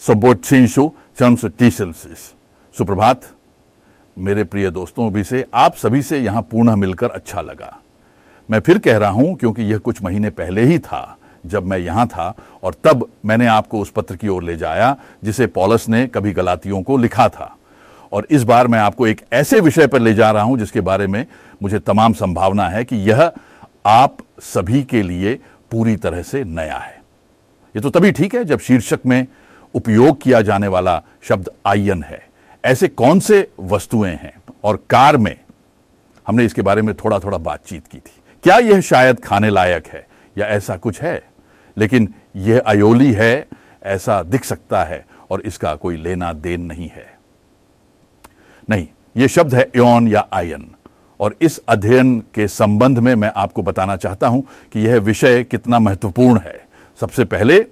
Sobotinshu Chamsutisensis. सुप्रभात मेरे प्रिय दोस्तों भी से आप सभी से यहाँ पुनः मिलकर अच्छा लगा। मैं फिर कह रहा हूँ, क्योंकि यह कुछ महीने पहले ही था, जब मैं यहाँ था, और तब मैंने आपको उस पत्र की ओर ले जाया, जिसे पॉलस ने कभी गलातियों को लिखा था। और इस बार मैं आपको एक ऐसे विषय पर ले जा रहा हूँ, जिसके बारे में मुझे तमाम संभावना है कि यह आप सभी के लिए पूरी तरह से नया है। ये तो तभी ठीक है, जब शीर्षक में उपयोग किया जाने वाला शब्द आयन है। ऐसे कौन से वस्तुएँ हैं और कार में? हमने इसके बारे में थोड़ा थोड़ा बातचीत की थी। क्या यह शायद खाने लायक है या ऐसा कुछ है? लेकिन यह अयोली है, ऐसा दिख सकता है और इसका कोई लेना देन नहीं है। नहीं यह शब्द है योन या आयन और इस अध्ययन के संबंध में मैं आपको बताना चाहता हूँ कि यह विषय कितना महत्वपूर्ण है। सबसे पहले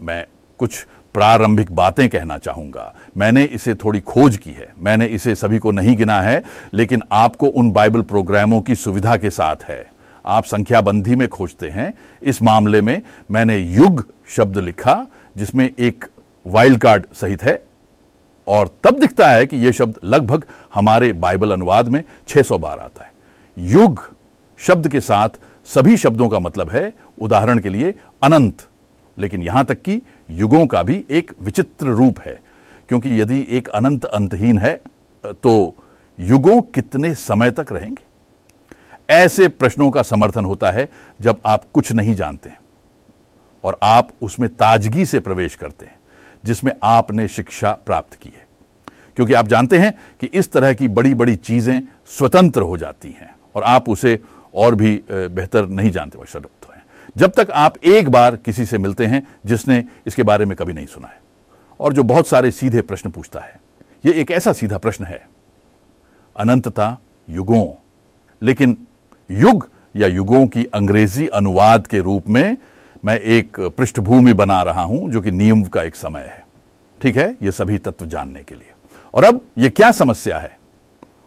मैं कुछ प्रारंभिक बातें कहना चाहूँगा। मैंने इसे थोड़ी खोज की है। मैंने इसे सभी को नहीं गिना है, लेकिन आपको उन बाइबल प्रोग्रामों की सुविधा के साथ है। आप संख्याबंदी में खोजते हैं। इस मामले में मैंने युग शब्द लिखा, जिसमें एक वाइल्ड कार्ड सहित है, और तब दिखता है कि यह शब्द लगभग हमारे बाइबल अनुवाद में 600 बार आता है। युग शब्द के साथ सभी शब्दों का मतलब है, उदाहरण के लिए अनंत। लेकिन यहाँ तक कि युगों का भी एक विचित्र रूप है, क्योंकि यदि एक अनंत अंतहीन है तो युगों कितने समय तक रहेंगे? ऐसे प्रश्नों का समर्थन होता है जब आप कुछ नहीं जानते और आप उसमें ताजगी से प्रवेश करते हैं, जिसमें आपने शिक्षा प्राप्त की है। क्योंकि आप जानते हैं कि इस तरह की बड़ी बड़ी चीज़ें स्वतंत्र हो जाती हैं और आप उसे और भी बेहतर नहीं जानते जब तक आप एक बार किसी से मिलते हैं जिसने इसके बारे में कभी नहीं सुना है, और जो बहुत सारे सीधे प्रश्न पूछता है यह एक ऐसा सीधा प्रश्न है, अनंतता युगों। लेकिन युग या युगों की अंग्रेज़ी अनुवाद के रूप में मैं एक पृष्ठभूमि बना रहा हूँ, जो कि नियम का एक समय है। ठीक है? ये सभी तत्व जानने के लिए। और अब ये क्या समस्या है?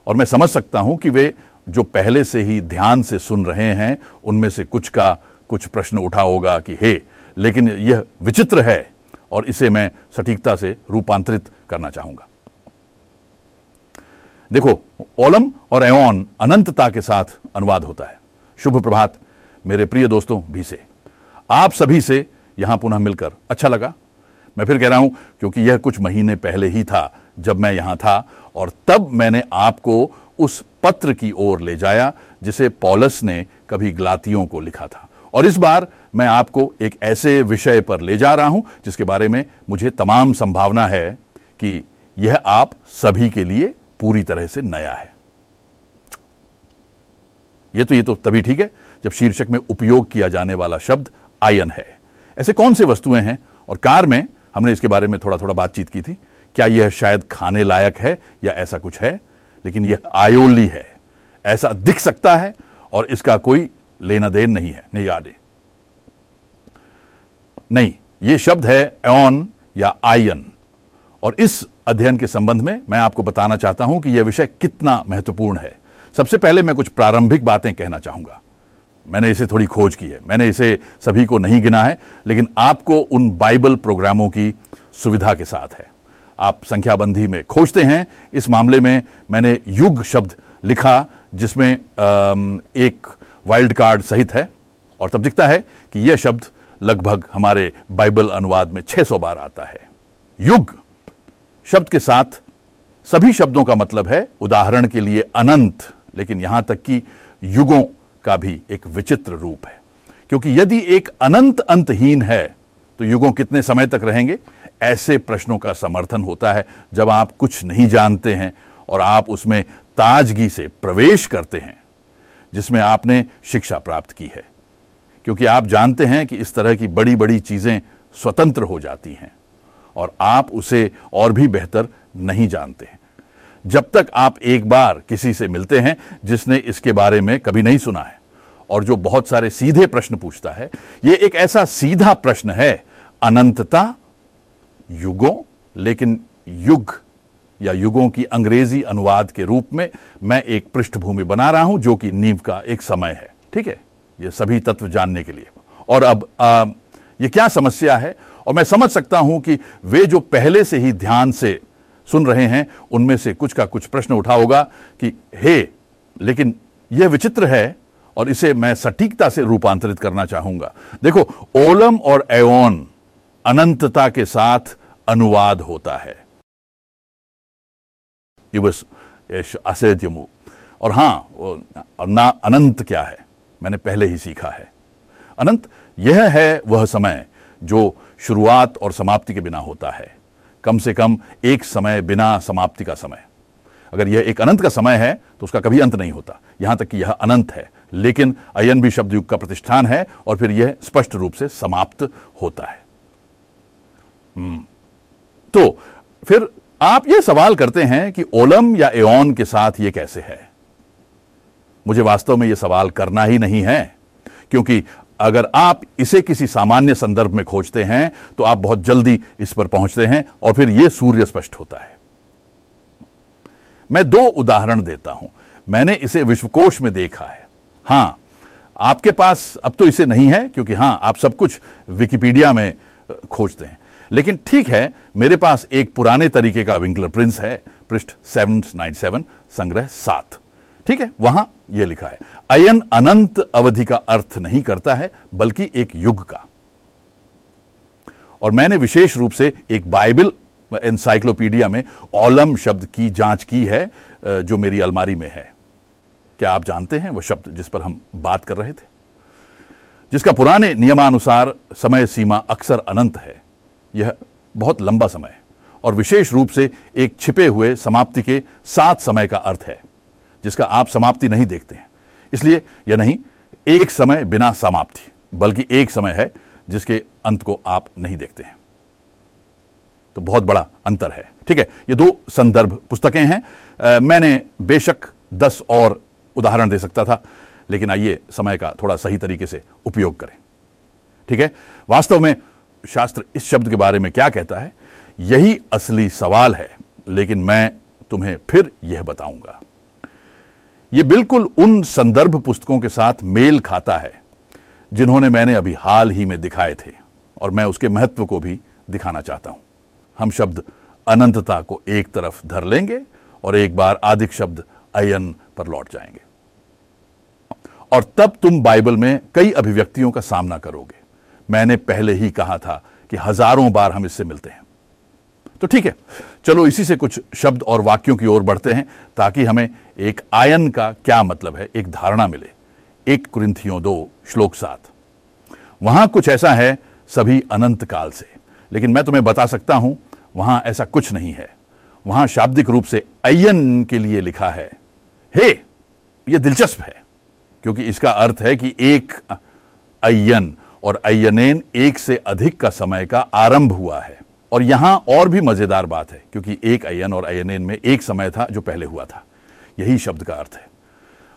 और मैं समझ सकता हूँ कि वे जो पहले से ही ध्यान से सुन रहे हैं, उनमें से कुछ का कुछ प्रश्न उठा होगा कि हे, लेकिन यह विचित्र है और इसे मैं सटीकता से रूपांतरित करना चाहूँगा। देखो, ओलम और एओन अनंतता के साथ अनुवाद होता है। शुभ प्रभात, मेरे प्रिय दोस्तों, भी से। आप सभी से यहाँ पुनः मिलकर अच्छा लगा। मैं फिर कह रहा हूँ, क्योंकि यह कुछ महीने पहले ही था जब मैं यहाँ था और तब मैंने आपको उस पत्र की ओर ले जाया, जिसे पॉलस ने कभी ग्लातियों को लिखा था। और इस बार मैं आपको एक ऐसे विषय पर ले जा रहा हूँ, जिसके बारे में मुझे तमाम संभावना है कि यह आप सभी के लिए पूरी तरह से नया है। यह तो ये तो तभी ठीक है, जब शीर्षक में उपयोग किया जाने वाला शब्द आयन है। ऐसे कौन से वस्तुएँ हैं? और कार में हमने इसके बारे में थोड़ा थोड़ा बातचीत की थी। क्या यह शायद खाने लायक है या ऐसा कुछ है? लेकिन यह आयोली है। ऐसा दिख सकता है और इसका कोई लेना देन नहीं है, नहीं याद नहीं यह शब्द है एन या आयन। और इस अध्ययन के संबंध में मैं आपको बताना चाहता हूँ कि यह विषय कितना महत्वपूर्ण है। सबसे पहले मैं कुछ प्रारंभिक बातें कहना चाहूँगा। मैंने इसे थोड़ी खोज की है। मैंने इसे सभी को नहीं गिना है, लेकिन आपको उन बाइबल प्रोग्रामों की सुविधा के साथ है। आप संख्याबंधी में खोजते हैं। इस मामले में मैंने युग शब्द लिखा, जिसमें एक वाइल्ड कार्ड सहित है और तब दिखता है कि यह शब्द लगभग हमारे बाइबल अनुवाद में 600 बार आता है। युग शब्द के साथ सभी शब्दों का मतलब है उदाहरण के लिए अनंत, लेकिन यहाँ तक कि युगों का भी एक विचित्र रूप है। क्योंकि यदि एक अनंत अंतहीन है तो युगों कितने समय तक रहेंगे? ऐसे प्रश्नों का समर्थन होता है जब आप कुछ नहीं जानते हैं और आप उसमें ताजगी से प्रवेश करते हैं। जिसमें आपने शिक्षा प्राप्त की है। क्योंकि आप जानते हैं कि इस तरह की बड़ी बड़ी चीज़ें स्वतंत्र हो जाती हैं और आप उसे और भी बेहतर नहीं जानते हैं। जब तक आप एक बार किसी से मिलते हैं जिसने इसके बारे में कभी नहीं सुना है और जो बहुत सारे सीधे प्रश्न पूछता है यह एक ऐसा सीधा प्रश्न है, अनंतता युगों, लेकिन युग या युगों की अंग्रेज़ी अनुवाद के रूप में मैं एक पृष्ठभूमि बना रहा हूँ जो कि नींव का एक समय है। ठीक है? ये सभी तत्व जानने के लिए। और अब आ, ये क्या समस्या है? और मैं समझ सकता हूँ कि वे जो पहले से ही ध्यान से सुन रहे हैं उनमें से कुछ का कुछ प्रश्न उठा होगा कि हे लेकिन यह विचित्र है और इसे मैं सटीकता से रूपांतरित करना चाहूँगा। देखो ओलम और एओन अनंतता के साथ अनुवाद होता है। असेत्यमु और हाँ और ना अनंत क्या है? मैंने पहले ही सीखा है। अनंत यह है वह समय जो शुरुआत और समाप्ति के बिना होता है। कम से कम एक समय बिना समाप्ति का समय। अगर यह एक अनंत का समय है तो उसका कभी अंत नहीं होता। यहाँ तक कि यह अनंत है। लेकिन अयन भी शब्द युग का प्रतिष्ठान है और फिर यह स्पष्ट रूप से समाप्त होता है। हम्म। तो फिर आप यह सवाल करते हैं कि ओलम या एओन के साथ यह कैसे है? मुझे वास्तव में यह सवाल करना ही नहीं है, क्योंकि अगर आप इसे किसी सामान्य संदर्भ में खोजते हैं तो आप बहुत जल्दी इस पर पहुँचते हैं और फिर यह सूर्य स्पष्ट होता है। मैं दो उदाहरण देता हूँ। मैंने इसे विश्वकोश में देखा है। हाँ, आपके पास अब तो इसे नहीं है, क्योंकि हाँ, आप सब कुछ विकिपीडिया में खोजते हैं। लेकिन ठीक है, मेरे पास एक पुराने तरीके का विंकलर प्रिंस है, पृष्ठ सेवन नाइन सेवन, संग्रह सात। ठीक है, वहाँ यह लिखा है, अयन अनंत अवधि का अर्थ नहीं करता है, बल्कि एक युग का। और मैंने विशेष रूप से एक बाइबल एनसाइक्लोपीडिया में ओलम शब्द की जाँच की है जो मेरी अलमारी में है। क्या आप जानते हैं वह शब्द जिस पर हम बात कर रहे थे? जिसका पुराने नियमानुसार समय सीमा अक्सर अनंत है। यह बहुत लंबा समय है और विशेष रूप से एक छिपे हुए समाप्ति के सात समय का अर्थ है जिसका आप समाप्ति नहीं देखते हैं। इसलिए यह नहीं एक समय बिना समाप्ति बल्कि एक समय है जिसके अंत को आप नहीं देखते हैं। तो बहुत बड़ा अंतर है। ठीक है ये दो संदर्भ पुस्तकें हैं। आ, मैंने बेशक दस और उदाहरण दे सकता था लेकिन आइए समय का थोड़ा सही तरीके से उपयोग करें। ठीक है वास्तव में शास्त्र इस शब्द के बारे में क्या कहता है? यही असली सवाल है, लेकिन मैं तुम्हें फिर यह बताऊँगा। यह बिल्कुल उन संदर्भ पुस्तकों के साथ मेल खाता है, जिन्होंने मैंने अभी हाल ही में दिखाए थे, और मैं उसके महत्व को भी दिखाना चाहता हूँ। हम शब्द अनंतता को एक तरफ़ धर लेंगे और एक बार आधिक शब्द अयन पर लौट जाएँगे। और तब तुम बाइबल में कई अभिव्यक्तियों का सामना करोगे। मैंने पहले ही कहा था कि हज़ारों बार हम इससे मिलते हैं। तो ठीक है, चलो इसी से कुछ शब्द और वाक्यों की ओर बढ़ते हैं ताकि हमें एक आयन का क्या मतलब है, एक धारणा मिले। एक कुरिंथियों दो, श्लोक सात। वहाँ कुछ ऐसा है सभी अनंत काल से, लेकिन मैं तुम्हें बता सकता हूँ, वहाँ ऐसा कुछ नहीं है। वहाँ शाब्दिक रूप से अयन के लिए लिखा है। हे यह दिलचस्प है, क्योंकि इसका अर्थ है कि एक अयन और अयनेन एक से अधिक का समय का आरंभ हुआ है। और यहाँ और भी मज़ेदार बात है, क्योंकि एक अयन और अयनेन में एक समय था जो पहले हुआ था। यही शब्द का अर्थ है।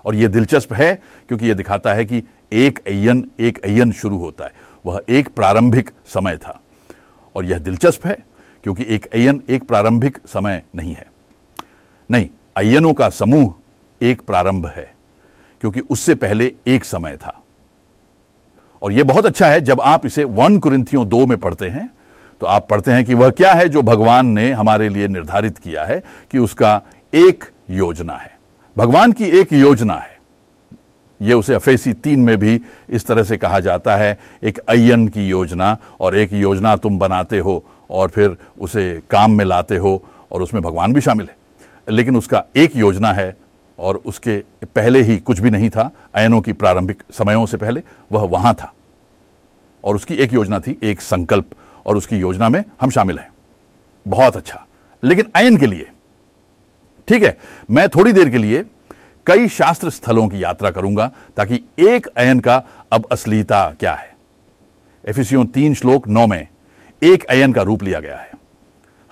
और यह दिलचस्प है, क्योंकि यह दिखाता है कि एक अयन एक अयन शुरू होता है। वह एक प्रारंभिक समय था। और यह दिलचस्प है, क्योंकि एक अयन एक प्रारंभिक समय नहीं है। नहीं अयनों का समूह एक प्रारंभ है, क्योंकि उससे पहले एक समय था। और यह बहुत अच्छा है, जब आप इसे वन कुरिंथियों दो में पढ़ते हैं तो आप पढ़ते हैं कि वह क्या है जो भगवान ने हमारे लिए निर्धारित किया है कि उसका एक योजना है। भगवान की एक योजना है। यह उसे अफेसी तीन में भी इस तरह से कहा जाता है, एक अयन की योजना और एक योजना तुम बनाते हो और फिर उसे काम में लाते हो और उसमें भगवान भी शामिल है। लेकिन उसका एक योजना है और उसके पहले ही कुछ भी नहीं था अयनों की प्रारंभिक समयों से पहले वह वहाँ था। और उसकी एक योजना थी, एक संकल्प, और उसकी योजना में हम शामिल हैं। बहुत अच्छा। लेकिन अयन के लिए, ठीक है, मैं थोड़ी देर के लिए कई शास्त्र स्थलों की यात्रा करूँगा ताकि एक अयन का अब असलीता क्या है? एफिसियों तीन श्लोक नौ में एक अयन का रूप लिया गया है।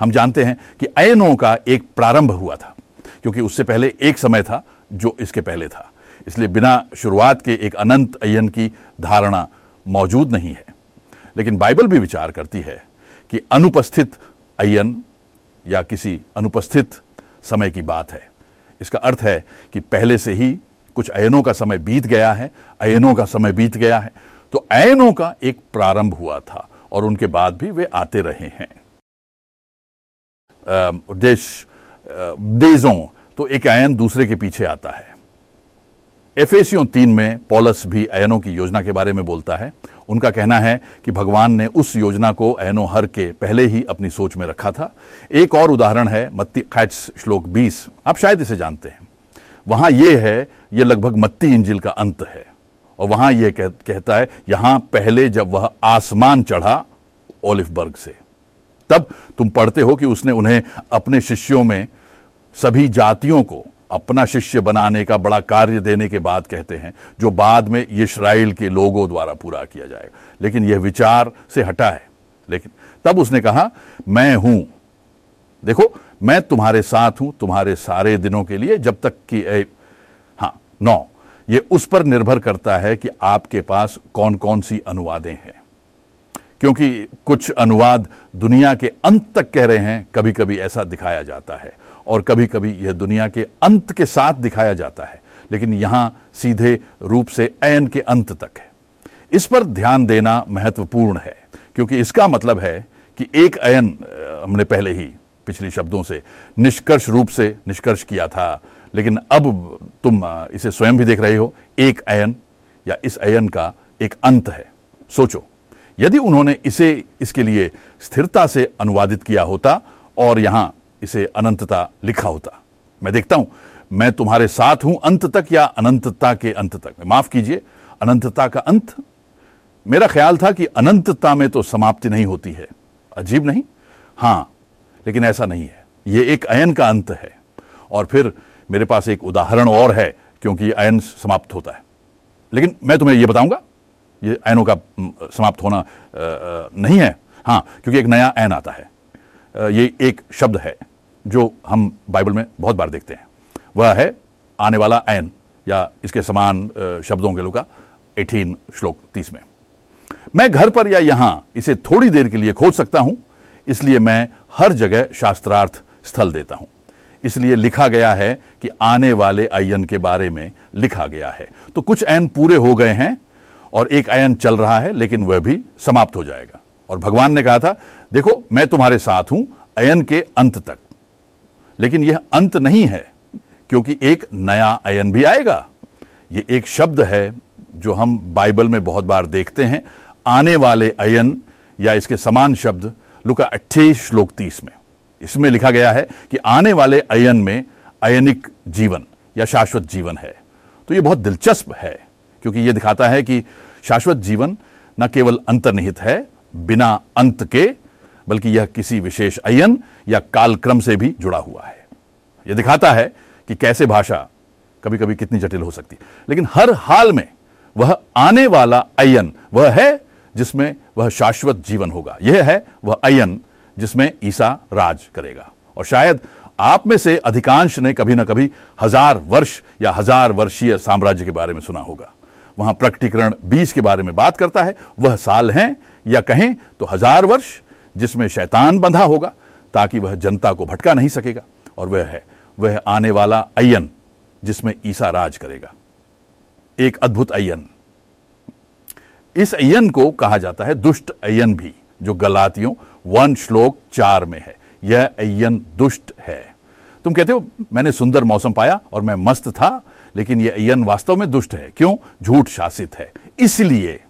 हम जानते हैं कि अयनों का एक प्रारंभ हुआ था। क्योंकि उससे पहले एक समय था जो इसके पहले था। इसलिए बिना शुरुआत के एक अनंत अयन की धारणा मौजूद नहीं है। लेकिन बाइबल भी विचार करती है कि अनुपस्थित अयन या किसी अनुपस्थित समय की बात है। इसका अर्थ है कि पहले से ही कुछ अयनों का समय बीत गया है अयनों का समय बीत गया है। तो अयनों का एक प्रारंभ हुआ था और उनके बाद भी वे आते रहे हैं। देश देजों तो एक अयन दूसरे के पीछे आता है। एफेसियों तीन में पॉलस भी अयनों की योजना के बारे में बोलता है। उनका कहना है कि भगवान ने उस योजना को अयनो हर के पहले ही अपनी सोच में रखा था। एक और उदाहरण है मत्ती खैट्स श्लोक 20 आप शायद इसे जानते हैं। वहाँ यह है यह लगभग मत्ती इंजिल का अंत है। और वहाँ यह कह, कहता है यहाँ पहले जब वह आसमान चढ़ा ओलिफबर्ग से तब तुम पढ़ते हो कि उसने उन्हें अपने शिष्यों में सभी जातियों को अपना शिष्य बनाने का बड़ा कार्य देने के बाद कहते हैं जो बाद में इसराइल के लोगों द्वारा पूरा किया जाएगा लेकिन यह विचार से हटा है। लेकिन तब उसने कहा मैं हूँ। देखो मैं तुम्हारे साथ हूँ तुम्हारे सारे दिनों के लिए जब तक कि ए, हाँ नौ। ये उस पर निर्भर करता है कि आपके पास कौन कौन सी अनुवादें हैं। क्योंकि कुछ अनुवाद दुनिया के अंत तक कह रहे हैं कभी कभी ऐसा दिखाया जाता है। और कभी कभी यह दुनिया के अंत के साथ दिखाया जाता है, लेकिन यहाँ सीधे रूप से एन के अंत तक है। इस पर ध्यान देना महत्वपूर्ण है, क्योंकि इसका मतलब है कि एक अयन हमने पहले ही पिछले शब्दों से निष्कर्ष रूप से निष्कर्ष किया था, लेकिन अब तुम इसे स्वयं भी देख रहे हो, एक अयन या इस अयन का एक अंत है। सोचो, यदि उन्होंने इसे, इसके लिए स्थिरता से अनुवादित किया होता और यहाँ इसे अनंतता लिखा होता। मैं देखता हूँ, मैं तुम्हारे साथ हूँ अंत तक या अनंतता के अंत तक। माफ़ कीजिए, अनंतता का अंत? मेरा ख्याल था कि अनंतता में तो समाप्ति नहीं होती है। अजीब नहीं? हाँ, लेकिन ऐसा नहीं है। यह एक अयन का अंत है। और फिर मेरे पास एक उदाहरण और है, क्योंकि अयन समाप्त होता है। लेकिन मैं तुम्हें यह बताऊँगा, ये अयनों का समाप्त होना नहीं है। हाँ, क्योंकि एक नया अयन आता है। ये एक शब्द है। जो हम बाइबल में बहुत बार देखते हैं, वह है आने वाला ऐन, या इसके समान शब्दों के लुका 18 श्लोक 30 में। मैं घर पर या यहाँ इसे थोड़ी देर के लिए खोज सकता हूँ, इसलिए मैं हर जगह शास्त्रार्थ स्थल देता हूँ। इसलिए लिखा गया है कि आने वाले अयन के बारे में लिखा गया है। तो कुछ ऐन पूरे हो गए हैं और एक अयन चल रहा है, लेकिन वह भी समाप्त हो जाएगा। और भगवान ने कहा था, देखो, मैं तुम्हारे साथ हूँ अयन के अंत तक। लेकिन यह अंत नहीं है, क्योंकि एक नया अयन भी आएगा। यह एक शब्द है जो हम बाइबल में बहुत बार देखते हैं, आने वाले अयन या इसके समान शब्द, लुका अट्ठाईस श्लोक तीस में। इसमें लिखा गया है कि आने वाले अयन में अयनिक जीवन या शाश्वत जीवन है। तो यह बहुत दिलचस्प है, क्योंकि यह दिखाता है कि शाश्वत जीवन न केवल अंतर्निहित है, बिना अंत के बल्कि यह किसी विशेष अयन या कालक्रम से भी जुड़ा हुआ है। यह दिखाता है कि कैसे भाषा कभी कभी कितनी जटिल हो सकती है। लेकिन हर हाल में वह आने वाला अयन वह है जिसमें वह शाश्वत जीवन होगा। यह है वह अयन जिसमें ईसा राज करेगा। और शायद आप में से अधिकांश ने कभी ना कभी हज़ार वर्ष या हज़ार वर्षीय साम्राज्य के बारे में सुना होगा। वहाँ प्रकटीकरण 20 के बारे में बात करता है। वह साल हैं या कहें तो हज़ार वर्ष जिसमें शैतान बंधा होगा, ताकि वह जनता को भटका नहीं सकेगा, और वह है, वह आने वाला अयन जिसमें ईसा राज करेगा। एक अद्भुत अयन इस अयन को कहा जाता है दुष्ट अयन भी, जो गलातियों, वन श्लोक चार में है। यह अयन दुष्ट है। तुम कहते हो, मैंने सुंदर मौसम पाया और मैं मस्त था, लेकिन यह अयन वास्तव में दुष्ट है। क्यों? झूठ शासित है। इसलिए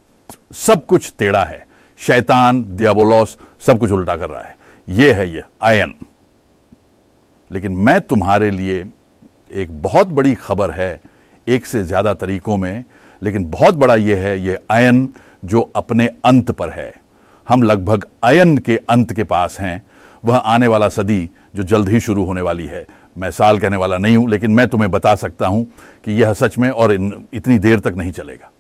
सब कुछ टेढ़ा है। शैतान, दियाबोलोस सब कुछ उल्टा कर रहा है। यह है यह आयन। लेकिन मैं तुम्हारे लिए एक बहुत बड़ी खबर है, एक से ज़्यादा तरीकों में, लेकिन बहुत बड़ा यह है यह आयन जो अपने अंत पर है। हम लगभग आयन के अंत के पास हैं। वह आने वाला सदी जो जल्द ही शुरू होने वाली है। मैं साल कहने वाला नहीं हूँ, लेकिन मैं तुम्हें बता सकता हूँ कि यह सच में और इतनी देर तक नहीं चलेगा।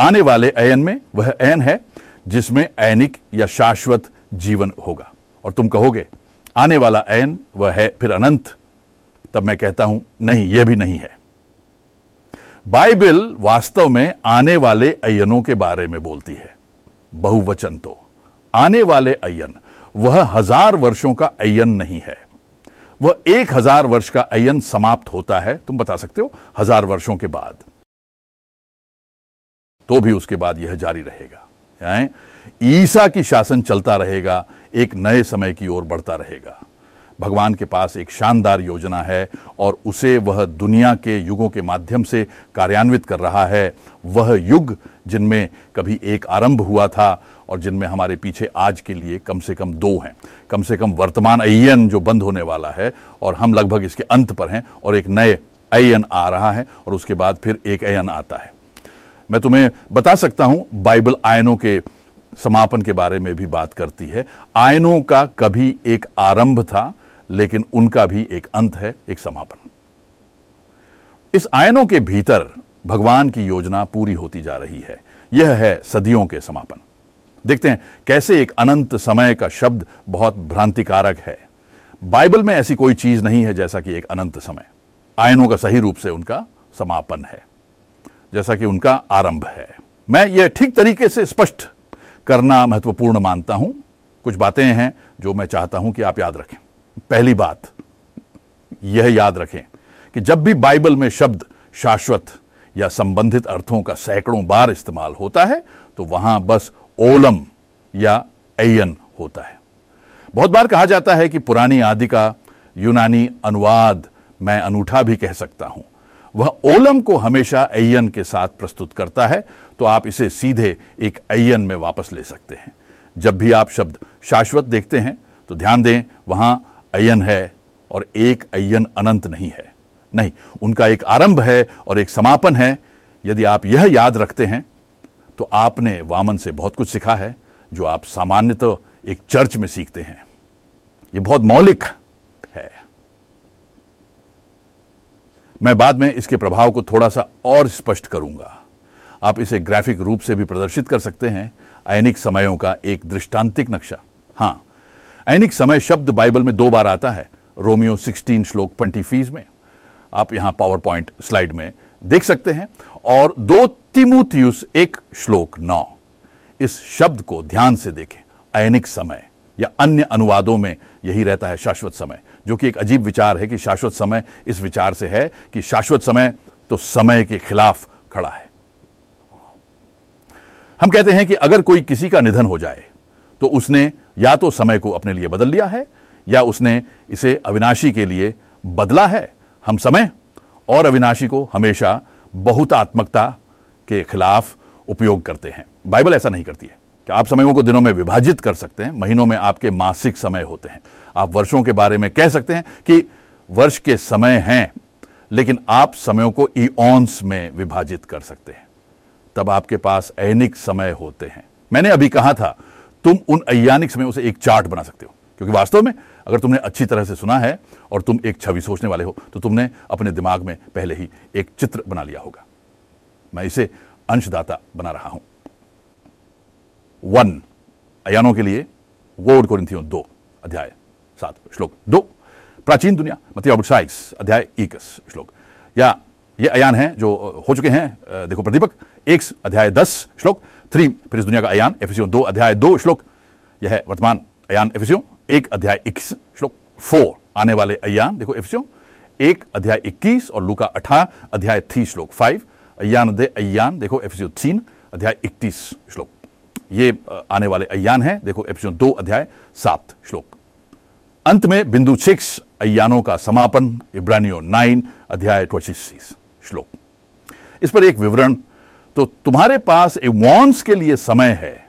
आने वाले अयन में वह अयन है जिसमें ऐनिक या शाश्वत जीवन होगा। और तुम कहोगे, आने वाला अयन वह है फिर अनंत। तब मैं कहता हूँ, नहीं, यह भी नहीं है। बाइबल वास्तव में आने वाले अयनों के बारे में बोलती है। बहुवचन तो आने वाले अयन वह हज़ार वर्षों का अयन नहीं है। वह एक हज़ार वर्ष का अयन समाप्त होता है, तुम बता सकते हो, हज़ार वर्षों के बाद। तो भी उसके बाद यह जारी रहेगा। ईसा की शासन चलता रहेगा, एक नए समय की ओर बढ़ता रहेगा। भगवान के पास एक शानदार योजना है और उसे वह दुनिया के युगों के माध्यम से कार्यान्वित कर रहा है। वह युग जिनमें कभी एक आरंभ हुआ था और जिनमें हमारे पीछे आज के लिए कम से कम दो हैं। कम से कम वर्तमान अयन जो बंद होने वाला है और हम लगभग इसके अंत पर हैं और एक नए अयन आ रहा है और उसके बाद फिर एक अयन आता है। मैं तुम्हें बता सकता हूँ, बाइबल आयनों के समापन के बारे में भी बात करती है। आयनों का कभी एक आरंभ था, लेकिन उनका भी एक अंत है, एक समापन। इस आयनों के भीतर भगवान की योजना पूरी होती जा रही है। यह है सदियों के समापन। देखते हैं, कैसे एक अनंत समय का शब्द बहुत भ्रांतिकारक है। बाइबल में ऐसी कोई चीज़ नहीं है जैसा कि एक अनंत समय। आयनों का सही रूप से उनका समापन है। जैसा कि उनका आरंभ है। मैं यह ठीक तरीके से स्पष्ट करना महत्वपूर्ण मानता हूँ। कुछ बातें हैं जो मैं चाहता हूँ कि आप याद रखें। पहली बात, यह याद रखें कि जब भी बाइबल में शब्द शाश्वत या संबंधित अर्थों का सैकड़ों बार इस्तेमाल होता है तो वहाँ बस ओलम या एयन होता है। बहुत बार कहा जाता है कि पुरानी आदि का यूनानी अनुवाद मैं अनूठा भी कह सकता हूँ। वह ओलम को हमेशा अयन के साथ प्रस्तुत करता है तो आप इसे सीधे एक अयन में वापस ले सकते हैं। जब भी आप शब्द शाश्वत देखते हैं तो ध्यान दें, वहाँ अयन है और एक अयन अनंत नहीं है। नहीं, उनका एक आरंभ है और एक समापन है। यदि आप यह याद रखते हैं तो आपने वामन से बहुत कुछ सीखा है, जो आप सामान्यतः तो एक चर्च में सीखते हैं। यह बहुत मौलिक है मैं बाद में इसके प्रभाव को थोड़ा सा और स्पष्ट करूँगा। आप इसे ग्राफिक रूप से भी प्रदर्शित कर सकते हैं। ऐनिक समयों का एक दृष्टांतिक नक्शा। हाँ ऐनिक समय शब्द बाइबल में दो बार आता है, रोमियो 16 श्लोक फ़ीस में। आप यहाँ पावर पॉइंट स्लाइड में देख सकते हैं। और दो तिमुथियुस एक श्लोक नौ। इस शब्द को ध्यान से देखें। ऐनिक समय या अन्य अनुवादों में यही रहता है शाश्वत समय। जो कि एक अजीब विचार है कि शाश्वत समय इस विचार से है कि शाश्वत समय तो समय के खिलाफ खड़ा है। हम कहते हैं कि अगर कोई किसी का निधन हो जाए तो उसने या तो समय को अपने लिए बदल लिया है, या उसने इसे अविनाशी के लिए बदला है। हम समय और अविनाशी को हमेशा बहुतात्मकता के खिलाफ उपयोग करते हैं। बाइबल ऐसा नहीं करती है। कि आप समयों को दिनों में विभाजित कर सकते हैं, महीनों में आपके मासिक समय होते हैं। आप वर्षों के बारे में कह सकते हैं कि वर्ष के समय हैं, लेकिन आप समयों को ईओन्स में विभाजित कर सकते हैं। तब आपके पास ऐनिक समय होते हैं। मैंने अभी कहा था, तुम उन अयानिक समयों से एक चार्ट बना सकते हो, क्योंकि वास्तव में अगर तुमने अच्छी तरह से सुना है और तुम एक छवि सोचने वाले हो तो तुमने अपने दिमाग में पहले ही एक चित्र बना लिया होगा। मैं इसे अंशदाता बना रहा हूँ। वन अयानों के लिए, वोड कोरिंथियों दो, अध्याय सात श्लोक दो। प्राचीन दुनिया मतलब साइक्स अध्याय इक्कीस श्लोक। या ये अयान है जो हो चुके हैं देखो प्रदीपक, एक अध्याय दस श्लोक, थ्री, फिर इस दुनिया का अयान, एफिसियो दो, अध्याय दो श्लोक। यह है वर्तमान अयान, एफिसियो, एक अध्याय इक्कीस श्लोक, फोर, आने वाले अयान, देखो एफिसियो, एक अध्याय इक्कीस और लुका अठारह, अध्याय थ्री श्लोक, फाइव, अयान दे अयान, देखो एफिसियो तीन, अध्याय इकतीस श्लोक। ये आने वाले अयान हैं। देखो, एपिसोड दो, अध्याय सात, श्लोक। अंत में बिंदु सिक्स, अयानों का समापन, इब्रानियो नाइन, अध्याय पच्चीस, श्लोक। इस पर एक विवरण तो तुम्हारे पास वॉन्स के लिए समय है,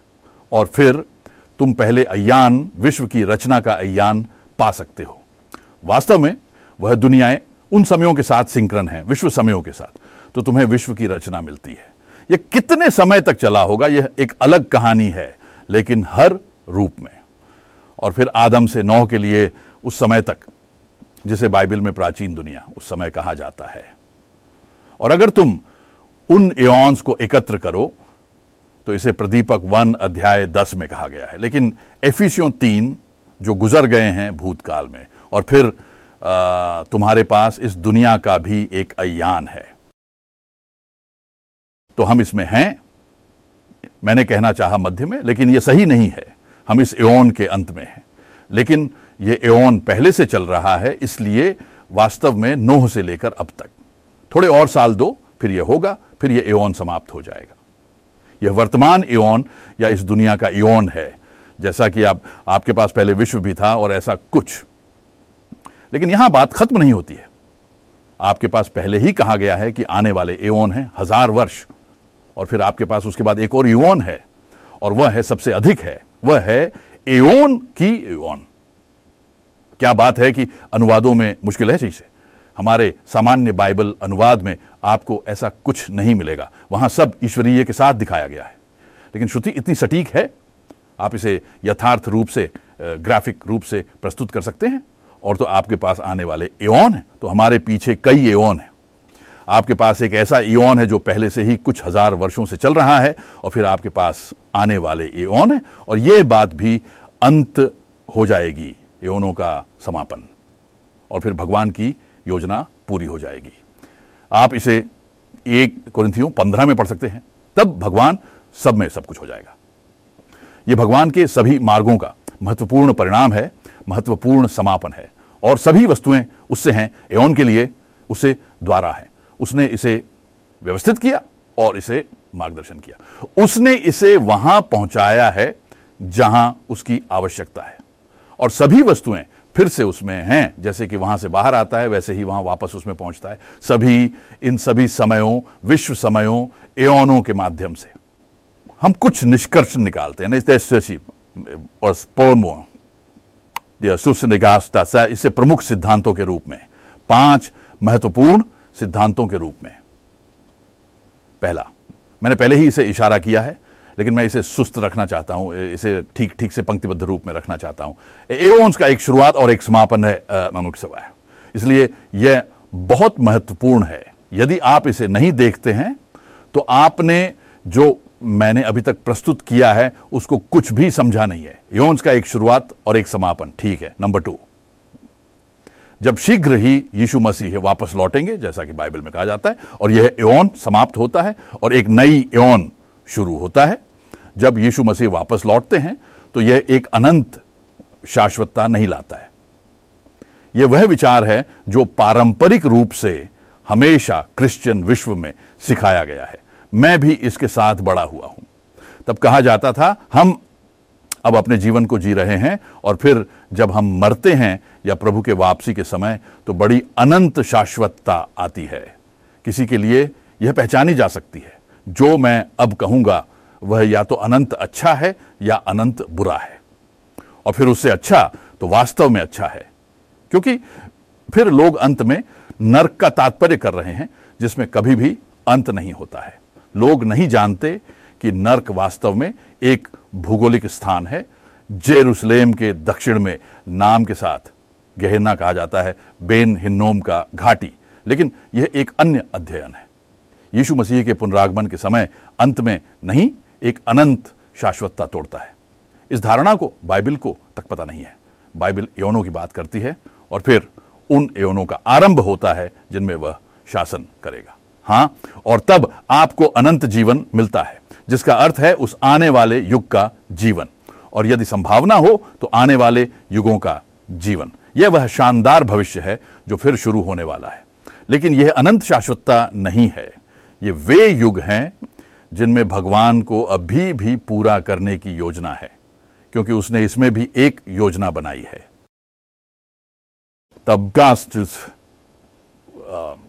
और फिर तुम पहले अयान, विश्व की रचना का अयान पा सकते हो। वास्तव में वह दुनियाएँ उन समयों के साथ सिंक्रन है, विश्व समयों के साथ तो तुम्हें विश्व की रचना मिलती है। यह कितने समय तक चला होगा यह एक अलग कहानी है लेकिन हर रूप में। और फिर आदम से नौ के लिए उस समय तक जिसे बाइबल में प्राचीन दुनिया उस समय कहा जाता है। और अगर तुम उन एॉन्स को एकत्र करो तो इसे प्रदीपक वन अध्याय दस में कहा गया है। लेकिन एफिसियो तीन जो गुजर गए हैं भूतकाल में और फिर आ, तुम्हारे पास इस दुनिया का भी एक अयान है। तो हम इसमें हैं। मैंने कहना चाहा मध्य में, लेकिन यह सही नहीं है। हम इस एओन के अंत में हैं। लेकिन यह एओन पहले से चल रहा है, इसलिए वास्तव में नोह से लेकर अब तक। थोड़े और साल दो, फिर यह होगा, फिर यह एओन समाप्त हो जाएगा। यह वर्तमान एओन या इस दुनिया का एओन है। जैसा कि आप, आपके पास पहले विश्व भी था और ऐसा कुछ। लेकिन यहाँ बात खत्म नहीं होती है। आपके पास पहले ही कहा गया है कि आने वाले एओन है, हज़ार वर्ष। और फिर आपके पास उसके बाद एक और एओन है, और वह है सबसे अधिक है, वह है एओन की एओन क्या बात है कि अनुवादों में मुश्किल है चीज़। हमारे सामान्य बाइबल अनुवाद में आपको ऐसा कुछ नहीं मिलेगा। वहाँ सब ईश्वरीय के साथ दिखाया गया है। लेकिन श्रुति इतनी सटीक है, आप इसे यथार्थ रूप से ग्राफिक रूप से प्रस्तुत कर सकते हैं। और तो आपके पास आने वाले एओन है तो हमारे पीछे कई एओन है। आपके पास एक ऐसा एओन है जो पहले से ही कुछ हज़ार वर्षों से चल रहा है और फिर आपके पास आने वाले एओन है और यह बात भी अंत हो जाएगी एओनों का समापन। और फिर भगवान की योजना पूरी हो जाएगी। आप इसे एक कुरिंथियों पंद्रह में पढ़ सकते हैं, तब भगवान सब में सब कुछ हो जाएगा। यह भगवान के सभी मार्गों का महत्वपूर्ण परिणाम है, महत्वपूर्ण समापन है और सभी वस्तुएँ उससे हैं एवं के लिए उसे द्वारा है। उसने इसे व्यवस्थित किया और इसे मार्गदर्शन किया। उसने इसे वहाँ पहुँचाया है जहाँ उसकी आवश्यकता है। और सभी वस्तुएँ फिर से उसमें हैं, जैसे कि वहाँ से बाहर आता है, वैसे ही वहाँ वापस उसमें पहुँचता है। सभी, इन सभी समयों, विश्व समयों, एओनों के माध्यम से। हम कुछ निष्कर्ष निकालते हैं इसे प्रमुख सिद्धांतों के रूप में। पाँच, महत्वपूर्ण सिद्धांतों के रूप में। पहला, मैंने पहले ही इसे इशारा किया है, लेकिन मैं इसे सुस्त रखना चाहता हूँ, इसे ठीक ठीक से पंक्तिबद्ध रूप में रखना चाहता हूँ। एओन्स का एक शुरुआत और एक समापन है मनुष्य सभा इसलिए यह बहुत महत्वपूर्ण है। यदि आप इसे नहीं देखते हैं तो आपने जो मैंने अभी तक प्रस्तुत किया है, उसको कुछ भी समझा नहीं है। योन्स का एक शुरुआत और एक समापन, ठीक है, नंबर टू। जब शीघ्र ही यीशु मसीह वापस लौटेंगे, जैसा कि बाइबल में कहा जाता है, और यह एओन समाप्त होता है, और एक नई एओन शुरू होता है, जब यीशु मसीह वापस लौटते हैं तो यह एक अनंत शाश्वतता नहीं लाता है। यह वह विचार है जो पारंपरिक रूप से हमेशा क्रिश्चियन विश्व में सिखाया गया है। मैं भी इसके साथ बड़ा हुआ हूँ। तब कहा जाता था, हम अब अपने जीवन को जी रहे हैं और फिर जब हम मरते हैं या प्रभु के वापसी के समय तो बड़ी अनंत शाश्वतता आती है। किसी के लिए यह पहचानी जा सकती है। जो मैं अब कहूँगा, वह या तो अनंत अच्छा है या अनंत बुरा है। और फिर उससे अच्छा तो वास्तव में अच्छा है। क्योंकि फिर लोग अंत में नर्क का तात्पर्य कर रहे हैं, जिसमें कभी भी अंत नहीं होता है। लोग नहीं जानते कि नर्क वास्तव में एक भूगोलिक स्थान है। जेरूसलेम के दक्षिण में नाम के साथ गहना कहा जाता है, बेन हिन्नोम का घाटी। लेकिन यह एक अन्य अध्ययन है। यीशु मसीह के पुनरागमन के समय अंत में नहीं, एक अनंत शाश्वतता तोड़ता है। इस धारणा को बाइबल को तक पता नहीं है। बाइबल यौनों की बात करती है और फिर उन यौनों का आरंभ होता है जिनमें वह शासन करेगा। हाँ, और तब आपको अनंत जीवन मिलता है। जिसका अर्थ है उस आने वाले युग का जीवन। और यदि संभावना हो तो आने वाले युगों का जीवन। यह वह शानदार भविष्य है जो फिर शुरू होने वाला है। लेकिन यह अनंत शाश्वतता नहीं है। ये वे युग हैं जिनमें भगवान को अभी भी पूरा करने की योजना है, क्योंकि उसने इसमें भी एक योजना बनाई है। तब कास्ट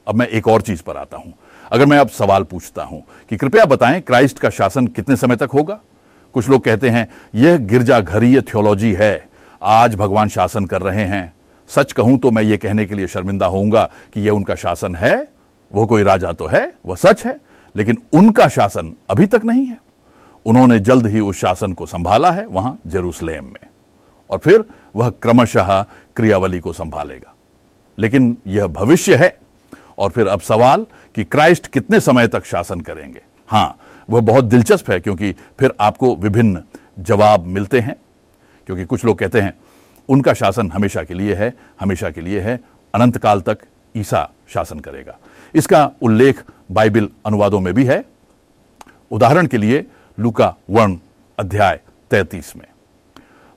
अब मैं एक और चीज़ पर आता हूँ। अगर मैं अब सवाल पूछता हूँ कि कृपया बताएँ क्राइस्ट का शासन कितने समय तक होगा? कुछ लोग कहते हैं, यह गिरजाघरीय थियोलॉजी है। आज भगवान शासन कर रहे हैं। सच कहूँ तो मैं यह कहने के लिए शर्मिंदा होऊँगा कि यह उनका शासन है। वो कोई राजा तो है, वह सच है, लेकिन उनका शासन अभी तक नहीं है। उन्होंने जल्द ही उस शासन को संभाला है वहाँ जेरूसलेम में। और फिर वह क्रमशः क्रियावली को संभालेगा। लेकिन यह भविष्य है। और फिर अब सवाल कि क्राइस्ट कितने समय तक शासन करेंगे? हाँ वह बहुत दिलचस्प है क्योंकि फिर आपको विभिन्न जवाब मिलते हैं, क्योंकि कुछ लोग कहते हैं, उनका शासन हमेशा के लिए है, हमेशा के लिए है अनंत काल तक ईसा शासन करेगा। इसका उल्लेख बाइबल अनुवादों में भी है। उदाहरण के लिए लुका वर्ण अध्याय तैतीस में।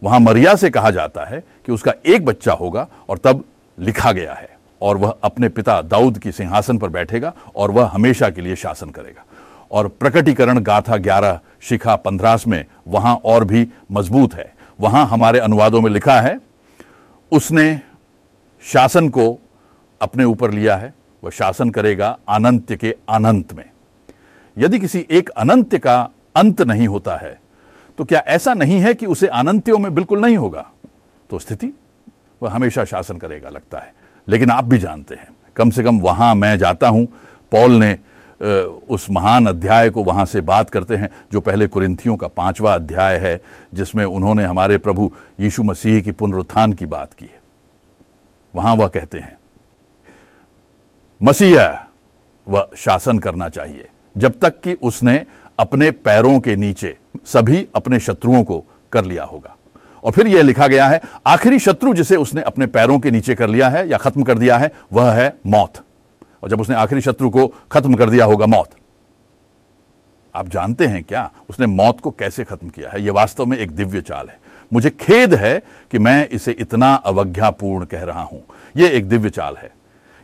वहाँ मरिया से कहा जाता है कि उसका एक बच्चा होगा और तब लिखा गया है। और वह अपने पिता दाऊद की सिंहासन पर बैठेगा और वह हमेशा के लिए शासन करेगा। और प्रकटीकरण गाथा ग्यारह, शिखा पंद्रास में वहाँ और भी मज़बूत है। वहाँ हमारे अनुवादों में लिखा है, उसने शासन को अपने ऊपर लिया है, वह शासन करेगा अनंत के अनंत में। यदि किसी एक अनंत का अंत नहीं होता है तो क्या ऐसा नहीं है कि उसे अनंत्यों में बिल्कुल नहीं होगा? तो स्थिति, वह हमेशा शासन करेगा लगता है। लेकिन आप भी जानते हैं। कम से कम वहाँ मैं जाता हूँ। पॉल ने उस महान अध्याय को वहाँ से बात करते हैं, जो पहले कुरिंथियों का पांचवा अध्याय है, जिसमें उन्होंने हमारे प्रभु यीशु मसीह की पुनरुत्थान की बात की है। वहाँ वह कहते हैं, मसीह वह शासन करना चाहिए। जब तक कि उसने अपने पैरों के नीचे सभी अपने शत्रुओं को कर लिया होगा। और फिर यह लिखा गया है, आखिरी शत्रु जिसे उसने अपने पैरों के नीचे कर लिया है या खत्म कर दिया है, वह है मौत। और जब उसने आखिरी शत्रु को खत्म कर दिया होगा, मौत। आप जानते हैं क्या? उसने मौत को कैसे खत्म किया है? यह वास्तव में एक दिव्य चाल है। मुझे खेद है कि मैं इसे इतना अवज्ञापूर्ण कह रहा हूँ। यह एक दिव्य चाल है।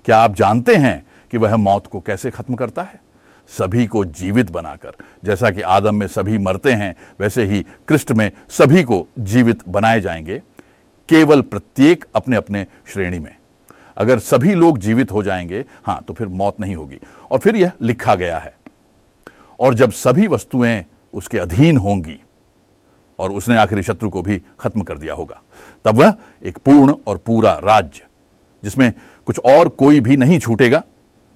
क्या आप जानते हैं कि वह मौत को कैसे खत्म करता है? सभी को जीवित बनाकर। जैसा कि आदम में सभी मरते हैं, वैसे ही कृष्ण में सभी को जीवित बनाए जाएँगे, केवल प्रत्येक अपने अपने श्रेणी में। अगर सभी लोग जीवित हो जाएँगे, हाँ तो फिर मौत नहीं होगी। और फिर यह लिखा गया है, और जब सभी वस्तुएँ उसके अधीन होंगी, और उसने आखिरी शत्रु को भी खत्म कर दिया होगा, तब वह एक पूर्ण और पूरा राज्य, जिसमें कुछ और कोई भी नहीं छूटेगा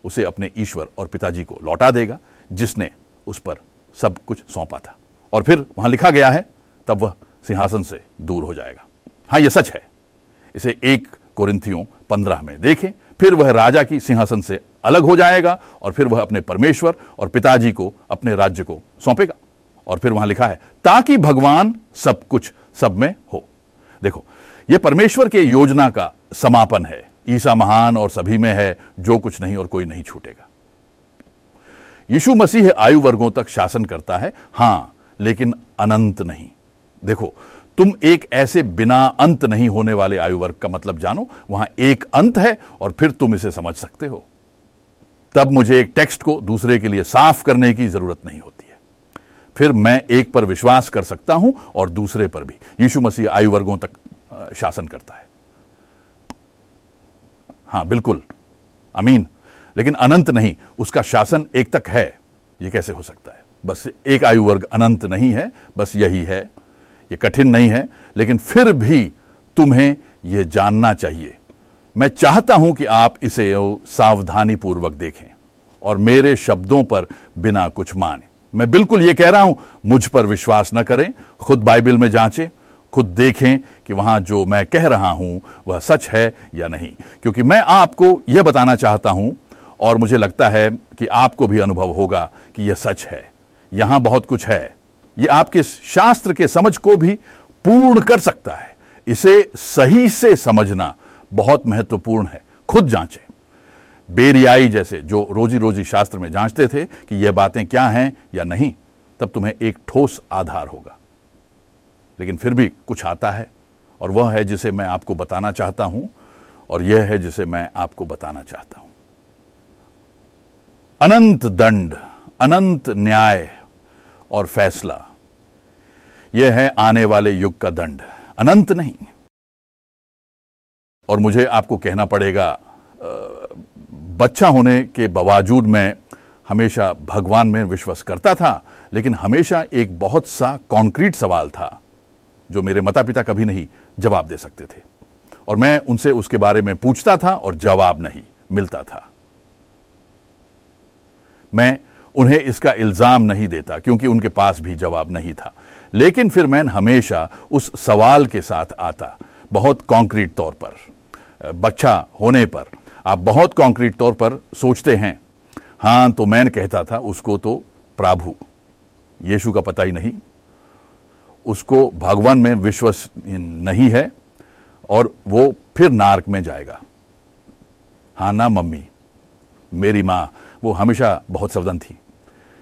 उसे अपने ईश्वर और पिताजी को लौटा देगा, जिसने उस पर सब कुछ सौंपा था। और फिर वहाँ लिखा गया है, तब वह सिंहासन से दूर हो जाएगा। हाँ यह सच है। इसे एक कोरिंथियों पंद्रह में देखें, फिर वह राजा की सिंहासन से अलग हो जाएगा और फिर वह अपने परमेश्वर और पिताजी को अपने राज्य को सौंपेगा। और फिर वहाँ लिखा है, ताकि भगवान सब कुछ सब में हो। देखो यह परमेश्वर के योजना का समापन है। ईसा महान और सभी में है, जो कुछ नहीं और कोई नहीं छूटेगा। यीशु मसीह आयु वर्गों तक शासन करता है, हाँ, लेकिन अनंत नहीं। देखो, तुम एक ऐसे बिना अंत नहीं होने वाले आयु वर्ग का मतलब जानो, वहाँ एक अंत है और फिर तुम इसे समझ सकते हो। तब मुझे एक टेक्स्ट को दूसरे के लिए साफ़ करने की ज़रूरत नहीं होती है। फिर मैं एक पर विश्वास कर सकता हूँ और दूसरे पर भी। यीशु मसीह आयु वर्गों तक शासन करता है। हाँ बिल्कुल। अमीन। लेकिन अनंत नहीं, उसका शासन एक तक है यह कैसे हो सकता है? बस एक आयु वर्ग अनंत नहीं है, बस यही है। ये कठिन नहीं है, लेकिन फिर भी तुम्हें यह जानना चाहिए। मैं चाहता हूँ कि आप इसे सावधानी पूर्वक देखें और मेरे शब्दों पर बिना कुछ माने। मैं बिल्कुल यह कह रहा हूँ, मुझ पर विश्वास न करें, खुद बाइबल में जांचें खुद देखें कि वहाँ जो मैं कह रहा हूँ वह सच है या नहीं। क्योंकि मैं आपको यह बताना चाहता हूँ और मुझे लगता है कि आपको भी अनुभव होगा कि यह सच है। यहाँ बहुत कुछ है। यह आपके शास्त्र के समझ को भी पूर्ण कर सकता है। इसे सही से समझना बहुत महत्वपूर्ण है। खुद जांचें। बेरियाई जैसे जो रोजी रोजी शास्त्र में जांचते थे कि यह बातें क्या हैं या नहीं, तब तुम्हें एक ठोस आधार होगा। लेकिन फिर भी कुछ आता है और वह है जिसे मैं आपको बताना चाहता हूँ और यह है जिसे मैं आपको बताना चाहता हूँ। अनंत दंड, अनंत न्याय और फैसला, यह है आने वाले युग का दंड। अनंत नहीं। और मुझे आपको कहना पड़ेगा बच्चा होने के बावजूद मैं हमेशा भगवान में विश्वास करता था, लेकिन हमेशा एक बहुत सा कॉन्क्रीट सवाल था। जो मेरे माता पिता कभी नहीं जवाब दे सकते थे। और मैं उनसे उसके बारे में पूछता था और जवाब नहीं मिलता था। मैं उन्हें इसका इल्ज़ाम नहीं देता, क्योंकि उनके पास भी जवाब नहीं था। लेकिन फिर मैं हमेशा उस सवाल के साथ आता, बहुत कॉन्क्रीट तौर पर। बच्चा होने पर, आप बहुत कॉन्क्रीट तौर पर सोचते हैं। हाँ तो मैं कहता था, उसको तो प्रभु, यीशु का पता ही नहीं। उसको भगवान में विश्वास नहीं है और वो फिर नार्क में जाएगा। हाँ ना, मम्मी? मेरी माँ, वो हमेशा बहुत सावधान थी।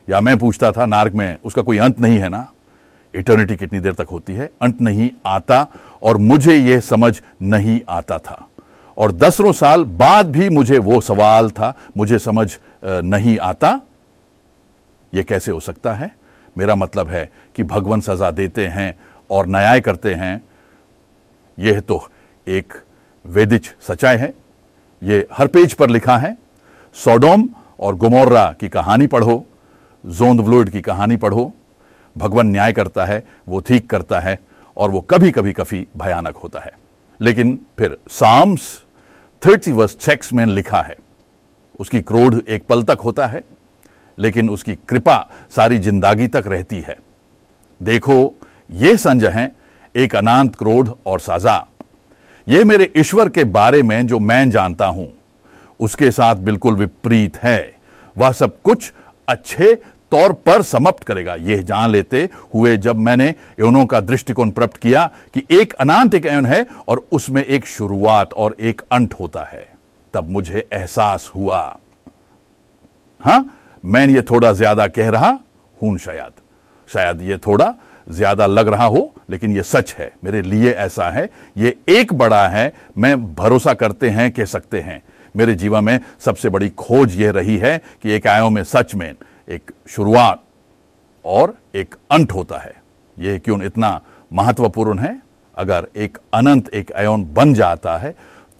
या मैं पूछता था नार्क में, उसका कोई अंत नहीं है ना? इटर्निटी कितनी देर तक होती है? अंत नहीं आता और मुझे यह समझ नहीं आता था। और दसरों साल बाद भी मुझे वो सवाल था, मुझे समझ नहीं आता। ये कैसे हो सकता है? मेरा मतलब है कि भगवान सजा देते हैं और न्याय करते हैं। यह तो एक वेदिच सच्चाई है। ये हर पेज पर लिखा है। सोडोम और गुमोर्रा की कहानी पढ़ो, जोंद व्लोइड की कहानी पढ़ो। भगवान न्याय करता है, वो ठीक करता है और वो कभी कभी कभी भयानक होता है। लेकिन फिर साम्स थर्टी वर्स चेक्स में लिखा है। उसकी क्रोध एक पल तक होता है। लेकिन उसकी कृपा सारी ज़िंदगी तक रहती है। देखो, ये संजय है एक अनंत क्रोध और सजा। ये मेरे ईश्वर के बारे में जो मैं जानता हूँ, उसके साथ बिल्कुल विपरीत है। वह सब कुछ अच्छे तौर पर समाप्त करेगा। यह जान लेते हुए जब मैंने यौनों का दृष्टिकोण प्राप्त किया कि एक अनंत एक यौन है और उसमें एक शुरुआत और एक अंत होता है, तब मुझे एहसास हुआ। हाँ? मैं ये थोड़ा ज़्यादा कह रहा हूँ शायद। शायद ये थोड़ा ज़्यादा लग रहा हो, लेकिन ये सच है। मेरे लिए ऐसा है। ये एक बड़ा है। मैं भरोसा करते हैं, कह सकते हैं। मेरे जीवन में सबसे बड़ी खोज यह रही है कि एक आयो में सच में एक शुरुआत और एक अंत होता है। यह क्यों इतना महत्वपूर्ण है? अगर एक अनंत एक अयोन बन जाता है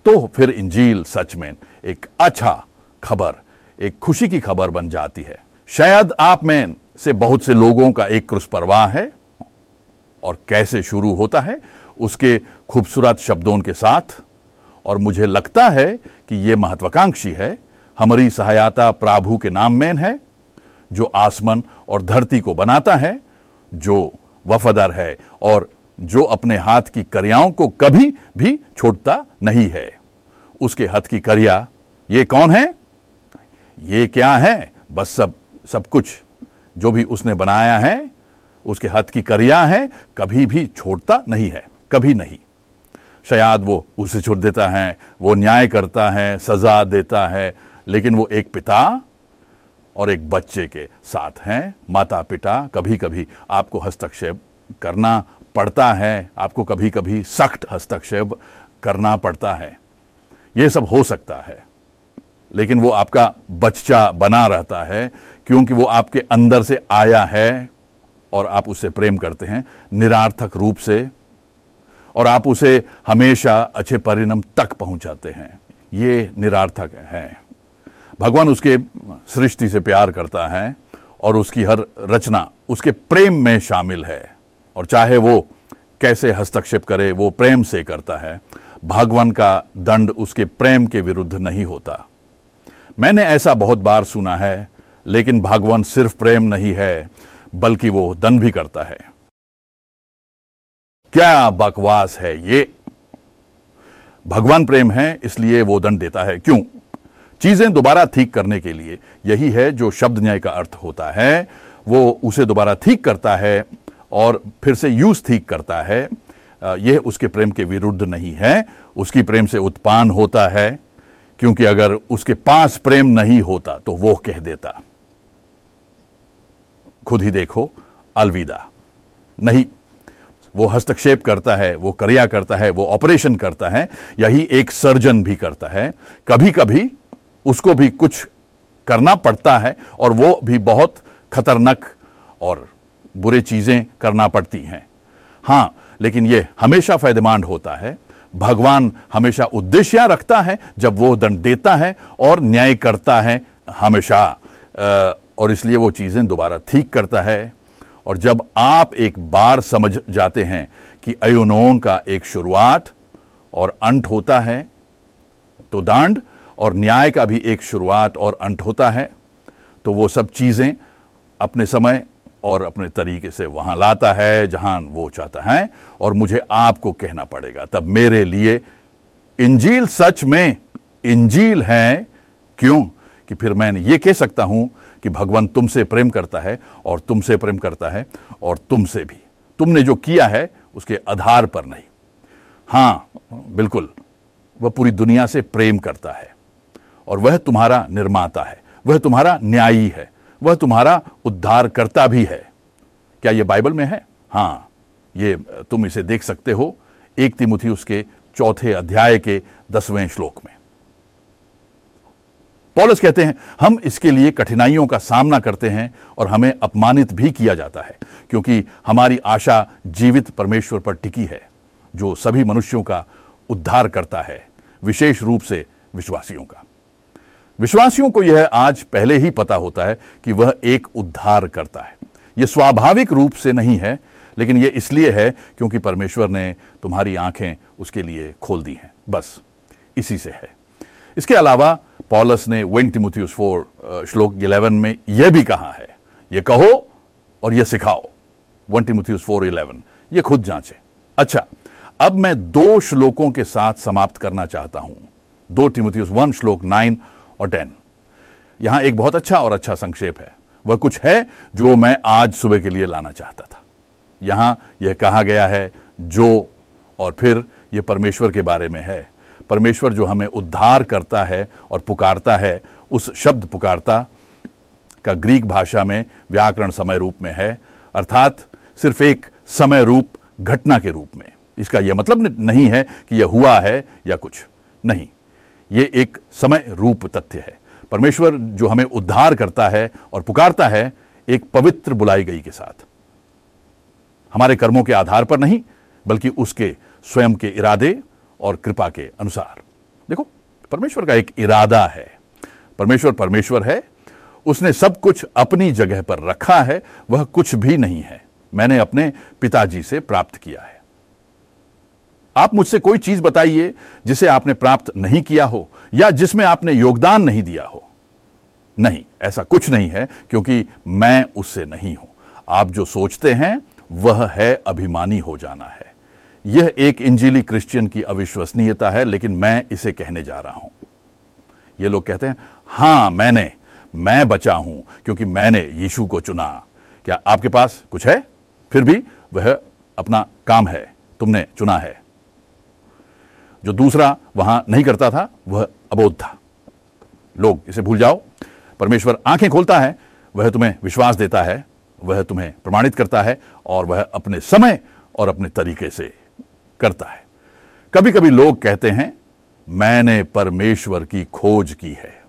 तो फिर इंजील सच में एक अच्छा खबर एक खुशी की खबर बन जाती है। शायद आप में से बहुत से लोगों का एक क्रुस परवाह है। और कैसे शुरू होता है, उसके खूबसूरत शब्दों के साथ। और मुझे लगता है कि यह महत्वाकांक्षी है। हमारी सहायता प्रभु के नाम में है, जो आसमान और धरती को बनाता है, जो वफादार है और जो अपने हाथ की करियाओं को कभी भी छोड़ता नहीं है। उसके हाथ की करिया ये कौन है? ये क्या है? बस सब सब कुछ जो भी उसने बनाया है, उसके हाथ की करिया है, कभी भी छोड़ता नहीं है, कभी नहीं। शायद वो उसे छोड़ देता है, वो न्याय करता है, सजा देता है, लेकिन वो एक पिता और एक बच्चे के साथ हैं माता पिता कभी कभी आपको हस्तक्षेप करना पड़ता है, आपको कभी कभी सख्त हस्तक्षेप करना पड़ता है। ये सब हो सकता है। लेकिन वो आपका बच्चा बना रहता है, क्योंकि वो आपके अंदर से आया है और आप उसे प्रेम करते हैं, निरार्थक रूप से, और आप उसे हमेशा अच्छे परिणाम तक पहुंचाते हैं। ये निरार्थक है। भगवान उसके सृष्टि से प्यार करता है और उसकी हर रचना उसके प्रेम में शामिल है, और चाहे वो कैसे हस्तक्षेप करे, वो प्रेम से करता है। भगवान का दंड उसके प्रेम के विरुद्ध नहीं होता। मैंने ऐसा बहुत बार सुना है, लेकिन भगवान सिर्फ़ प्रेम नहीं है, बल्कि वो दंड भी करता है। क्या बकवास है ये? भगवान प्रेम है, इसलिए वो दंड देता है। क्यों? चीज़ें दोबारा ठीक करने के लिए। यही है जो शब्द न्याय का अर्थ होता है। वो उसे दोबारा ठीक करता है और फिर से यूज़ ठीक करता है। यह उसके प्रेम के विरुद्ध नहीं है। उसकी प्रेम से उत्पन्न होता है। क्योंकि अगर उसके पास प्रेम नहीं होता तो वो कह देता, खुद ही देखो, अलविदा। नहीं, वो हस्तक्षेप करता है, वो क्रिया करता है, वो ऑपरेशन करता है, यही एक सर्जन भी करता है। कभी कभी उसको भी कुछ करना पड़ता है और वो भी बहुत खतरनाक और बुरे चीज़ें करना पड़ती हैं। हाँ, लेकिन ये हमेशा फ़ायदेमंद होता है। भगवान हमेशा उद्देश्य रखता है, जब वो दंड देता है और न्याय करता है हमेशा। और इसलिए वो चीज़ें दोबारा ठीक करता है। और जब आप एक बार समझ जाते हैं कि अयुनोन का एक शुरुआत और अंत होता है तो दांड और न्याय का भी एक शुरुआत और अंत होता है तो वो सब चीज़ें अपने समय और अपने तरीके से वहाँ लाता है, जहाँ वो चाहता है, और मुझे आपको कहना पड़ेगा। तब मेरे लिए इंजील सच में इंजील है। क्यों? कि फिर मैं ये कह सकता हूँ कि भगवान तुमसे प्रेम करता है और तुमसे प्रेम करता है और तुमसे भी। तुमने जो किया है, उसके आधार पर नहीं। हाँ, बिल्कुल, वह पूरी दुनिया से प्रेम करता है और वह तुम्हारा निर्माता है, वह तुम्हारा न्यायी है। वह तुम्हारा उद्धार करता भी है। क्या यह बाइबल में है? हाँ, ये, तुम इसे देख सकते हो, एक तिमुथी उसके चौथे अध्याय के दसवें श्लोक में। पॉलस कहते हैं, हम इसके लिए कठिनाइयों का सामना करते हैं और हमें अपमानित भी किया जाता है, क्योंकि हमारी आशा जीवित परमेश्वर पर टिकी है, जो सभी मनुष्यों का उद्धार करता है, विशेष रूप से विश्वासियों का। विश्वासियों को यह आज पहले ही पता होता है कि वह एक उद्धार करता है। यह स्वाभाविक रूप से नहीं है, लेकिन यह इसलिए है क्योंकि परमेश्वर ने तुम्हारी आँखें उसके लिए खोल दी हैं। बस, इसी से है। इसके अलावा पॉलस ने टिमोथियस फोर श्लोक 11 में यह भी कहा है यह कहो और यह सिखाओ। वन टिमोथियस फोर इलेवन यह खुद जांचे। अच्छा अब मैं दो श्लोकों के साथ समाप्त करना चाहता हूँ। दो टिमोथियस वन, श्लोक नाइन और टेन यहाँ एक बहुत अच्छा और अच्छा संक्षेप है। वह कुछ है जो मैं आज सुबह के लिए लाना चाहता था। यहाँ यह कहा गया है, जो और फिर यह परमेश्वर के बारे में है। परमेश्वर जो हमें उद्धार करता है और पुकारता है, उस शब्द पुकारता का ग्रीक भाषा में व्याकरण समय रूप में है, अर्थात सिर्फ़ एक समय रूप घटना के रूप में। इसका यह मतलब नहीं है कि यह हुआ है या कुछ नहीं। यह एक समय रूप तथ्य है। परमेश्वर जो हमें उद्धार करता है और पुकारता है, एक पवित्र बुलाई गई के साथ। हमारे कर्मों के आधार पर नहीं, बल्कि उसके स्वयं के इरादे और कृपा के अनुसार। देखो, परमेश्वर का एक इरादा है। परमेश्वर परमेश्वर है, उसने सब कुछ अपनी जगह पर रखा है, वह कुछ भी नहीं है। मैंने अपने पिताजी से प्राप्त किया है। आप मुझसे कोई चीज़ बताइए जिसे आपने प्राप्त नहीं किया हो या जिसमें आपने योगदान नहीं दिया हो। नहीं, ऐसा कुछ नहीं है, क्योंकि मैं उससे नहीं हूँ। आप जो सोचते हैं, वह है अभिमानी हो जाना है। यह एक इंजीली क्रिश्चियन की अविश्वसनीयता है, लेकिन मैं इसे कहने जा रहा हूँ। ये लोग कहते हैं, हाँ, मैंने, मैं बचा हूँ, क्योंकि मैंने यीशु को चुना। क्या आपके पास कुछ है? फिर भी वह अपना काम है, तुमने चुना है। जो दूसरा वहाँ नहीं करता था, वह अबोध था। लोग इसे भूल जाओ। परमेश्वर आँखें खोलता है, वह तुम्हें विश्वास देता है, वह तुम्हें प्रमाणित करता है और वह अपने समय और अपने तरीके से करता है। कभी कभी लोग कहते हैं, मैंने परमेश्वर की खोज की है।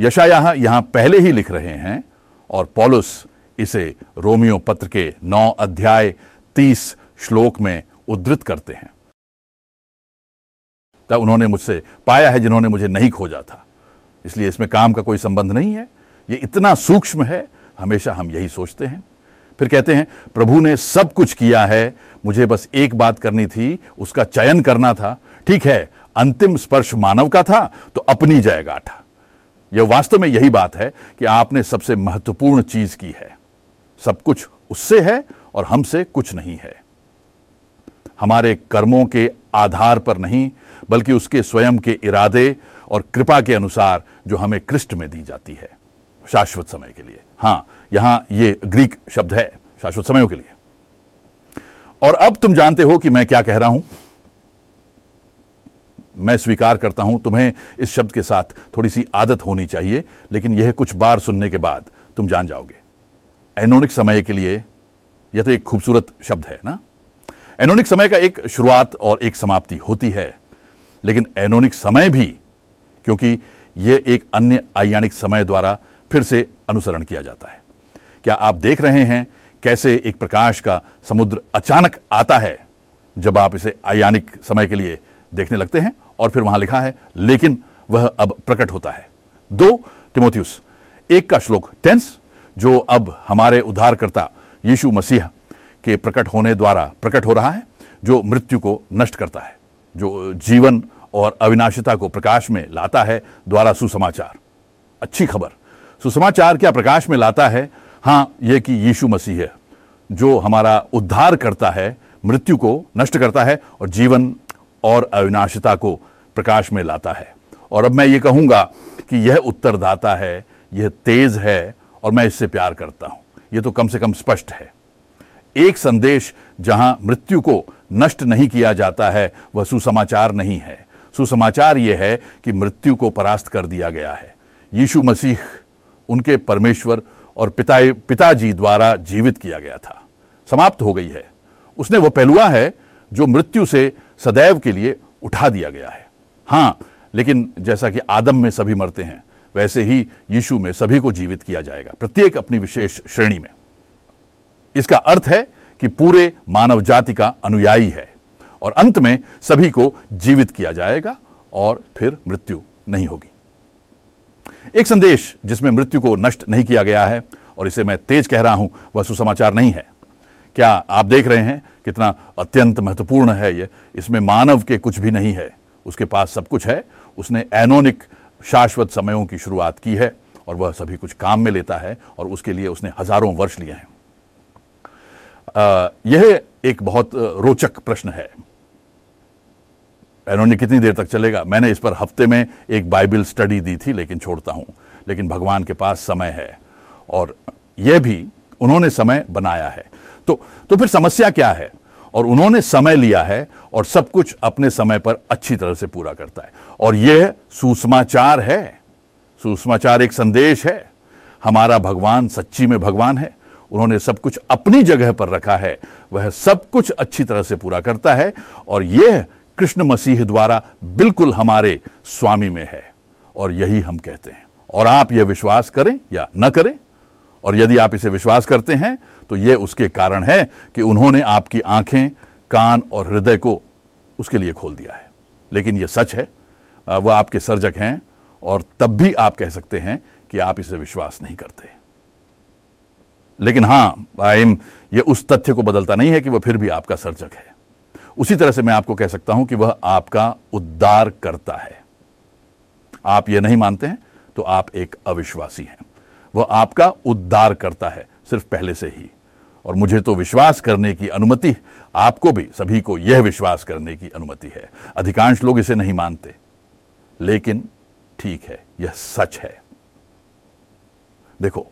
यशाया यहाँ पहले ही लिख रहे हैं और पॉलुस इसे रोमियो पत्र के नौ अध्याय तीस श्लोक में उद्धृत करते हैं। तब उन्होंने मुझसे पाया है जिन्होंने मुझे नहीं खोजा था। इसलिए इसमें काम का कोई संबंध नहीं है। ये इतना सूक्ष्म है, हमेशा हम यही सोचते हैं। फिर कहते हैं, प्रभु ने सब कुछ किया है। मुझे बस एक बात करनी थी, उसका चयन करना था। ठीक है, अंतिम स्पर्श मानव का था तो अपनी जय गाठा यह वास्तव में यही बात है कि आपने सबसे महत्वपूर्ण चीज़ की है। सब कुछ उससे है और हमसे कुछ नहीं है। हमारे कर्मों के आधार पर नहीं, बल्कि उसके स्वयं के इरादे और कृपा के अनुसार जो हमें कृष्ण में दी जाती है। शाश्वत समय के लिए। हाँ, यहाँ ये ग्रीक शब्द है, शाश्वत समयों के लिए। और अब तुम जानते हो कि मैं क्या कह रहा हूँ। मैं स्वीकार करता हूँ, तुम्हें इस शब्द के साथ थोड़ी सी आदत होनी चाहिए, लेकिन यह कुछ बार सुनने के बाद तुम जान जाओगे। एनोनिक समय के लिए यह तो एक खूबसूरत शब्द है ना? एनोनिक समय का एक शुरुआत और एक समाप्ति होती है। लेकिन एनोनिक समय भी, क्योंकि यह एक अन्य आयानिक समय द्वारा फिर से अनुसरण किया जाता है। क्या आप देख रहे हैं कैसे एक प्रकाश का समुद्र अचानक आता है जब आप इसे आयानिक समय के लिए देखने लगते हैं? और फिर वहाँ लिखा है, लेकिन वह अब प्रकट होता है। दो टिमोथियस एक का श्लोक, टेंस, जो अब हमारे उद्धारकर्ता यीशु मसीह के प्रकट होने द्वारा प्रकट हो रहा है, जो मृत्यु को नष्ट करता है, जो जीवन और अविनाशिता को प्रकाश में लाता है द्वारा सुसमाचार। अच्छी खबर। सुसमाचार क्या प्रकाश में लाता है? हाँ यह कि यीशु मसीह है, जो हमारा उद्धार करता है, मृत्यु को नष्ट करता है और जीवन और अविनाशिता को प्रकाश में लाता है। और अब मैं ये कहूँगा कि यह उत्तरदाता है, यह तेज है और मैं इससे प्यार करता हूँ। यह तो कम से कम स्पष्ट है। एक संदेश जहाँ मृत्यु को नष्ट नहीं किया जाता है, वह सुसमाचार नहीं है। सुसमाचार यह है कि मृत्यु को परास्त कर दिया गया है। यीशु मसीह उनके परमेश्वर और पिता पिताजी द्वारा जीवित किया गया था। समाप्त हो गई है। उसने वह पहलुआ है जो मृत्यु से सदैव के लिए उठा दिया गया है। हाँ, लेकिन जैसा कि आदम में सभी मरते हैं, वैसे ही यीशु में सभी को जीवित किया जाएगा। प्रत्येक अपनी विशेष श्रेणी में। इसका अर्थ है कि पूरे मानव जाति का अनुयायी है और अंत में सभी को जीवित किया जाएगा और फिर मृत्यु नहीं होगी। एक संदेश जिसमें मृत्यु को नष्ट नहीं किया गया है और इसे मैं तेज कह रहा हूँ, वह सुसमाचार नहीं है। क्या आप देख रहे हैं कितना अत्यंत महत्वपूर्ण है यह इसमें मानव के कुछ भी नहीं है। उसके पास सब कुछ है। उसने एनोनिक शाश्वत समयों की शुरुआत की है और वह सभी कुछ काम में लेता है और उसके लिए उसने हज़ारों वर्ष लिए हैं। यह एक बहुत रोचक प्रश्न है। एनोनी कितनी देर तक चलेगा? मैंने इस पर हफ़्ते में एक बाइबल स्टडी दी थी, लेकिन छोड़ता हूँ। लेकिन भगवान के पास समय है। और यह भी उन्होंने समय बनाया है। तो तो फिर समस्या क्या है? और उन्होंने समय लिया है और सब कुछ अपने समय पर अच्छी तरह से पूरा करता है। और यह सुसमाचार है। सुसमाचार एक संदेश है। हमारा भगवान सच्ची में भगवान है। उन्होंने सब कुछ अपनी जगह पर रखा है। वह सब कुछ अच्छी तरह से पूरा करता है और यह कृष्ण मसीह द्वारा बिल्कुल हमारे स्वामी में है। और यही हम कहते हैं। और आप यह विश्वास करें या न करें, और यदि आप इसे विश्वास करते हैं तो यह उसके कारण है कि उन्होंने आपकी आँखें, कान और हृदय को उसके लिए खोल दिया है। लेकिन यह सच है, वह आपके सर्जक हैं, और तब भी आप कह सकते हैं कि आप इसे विश्वास नहीं करते। लेकिन हाँ एम यह उस तथ्य को बदलता नहीं है कि वह फिर भी आपका सर्जक है। उसी तरह से मैं आपको कह सकता हूँ कि वह आपका उद्धार करता है। आप यह नहीं मानते हैं तो आप एक अविश्वासी हैं। वह आपका उद्धार करता है, सिर्फ़ पहले से ही। और मुझे तो विश्वास करने की अनुमति, आपको भी, सभी को यह विश्वास करने की अनुमति है। अधिकांश लोग इसे नहीं मानते। लेकिन ठीक है, यह सच है। देखो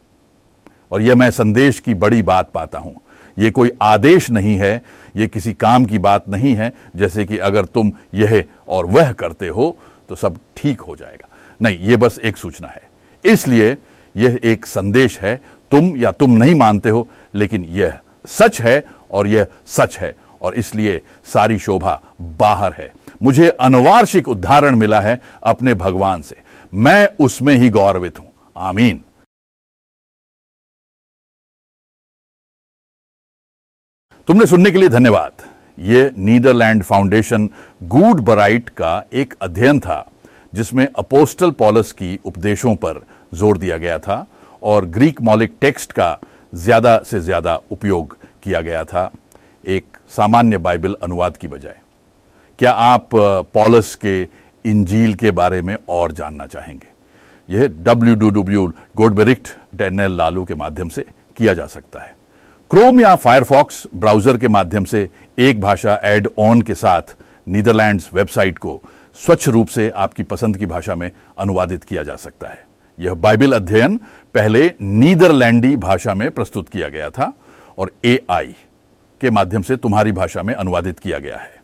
और यह मैं संदेश की बड़ी बात पाता हूँ। यह कोई आदेश नहीं है यह किसी काम की बात नहीं है, जैसे कि अगर तुम यह और वह करते हो तो सब ठीक हो जाएगा। नहीं यह बस एक सूचना है। इसलिए यह एक संदेश है, तुम या तुम नहीं मानते हो, लेकिन यह सच है और यह सच है, और इसलिए सारी शोभा बाहर है। मुझे अनुवार्षिक उदाहरण मिला है अपने भगवान से। मैं उसमें ही गौरवित हूँ। आमीन। तुमने सुनने के लिए धन्यवाद। यह नीदरलैंड फाउंडेशन गुड बराइट का एक अध्ययन था, जिसमें अपोस्टल पॉलस की उपदेशों पर ज़ोर दिया गया था और ग्रीक मौलिक टेक्स्ट का ज़्यादा से ज़्यादा उपयोग किया गया था, एक सामान्य बाइबल अनुवाद की बजाय। क्या आप पॉलस के इंजील के बारे में और जानना चाहेंगे? यह डब्ल्यू डू डब्ल्यू गोडबेरिक्ट डेनल लालू के माध्यम से किया जा सकता है। क्रोम या फायरफॉक्स ब्राउज़र के माध्यम से एक भाषा एड ऑन के साथ नीदरलैंड्स वेबसाइट को स्वच्छ रूप से आपकी पसंद की भाषा में अनुवादित किया जा सकता है। यह बाइबल अध्ययन पहले नीदरलैंडी भाषा में प्रस्तुत किया गया था और एआई के माध्यम से तुम्हारी भाषा में अनुवादित किया गया है।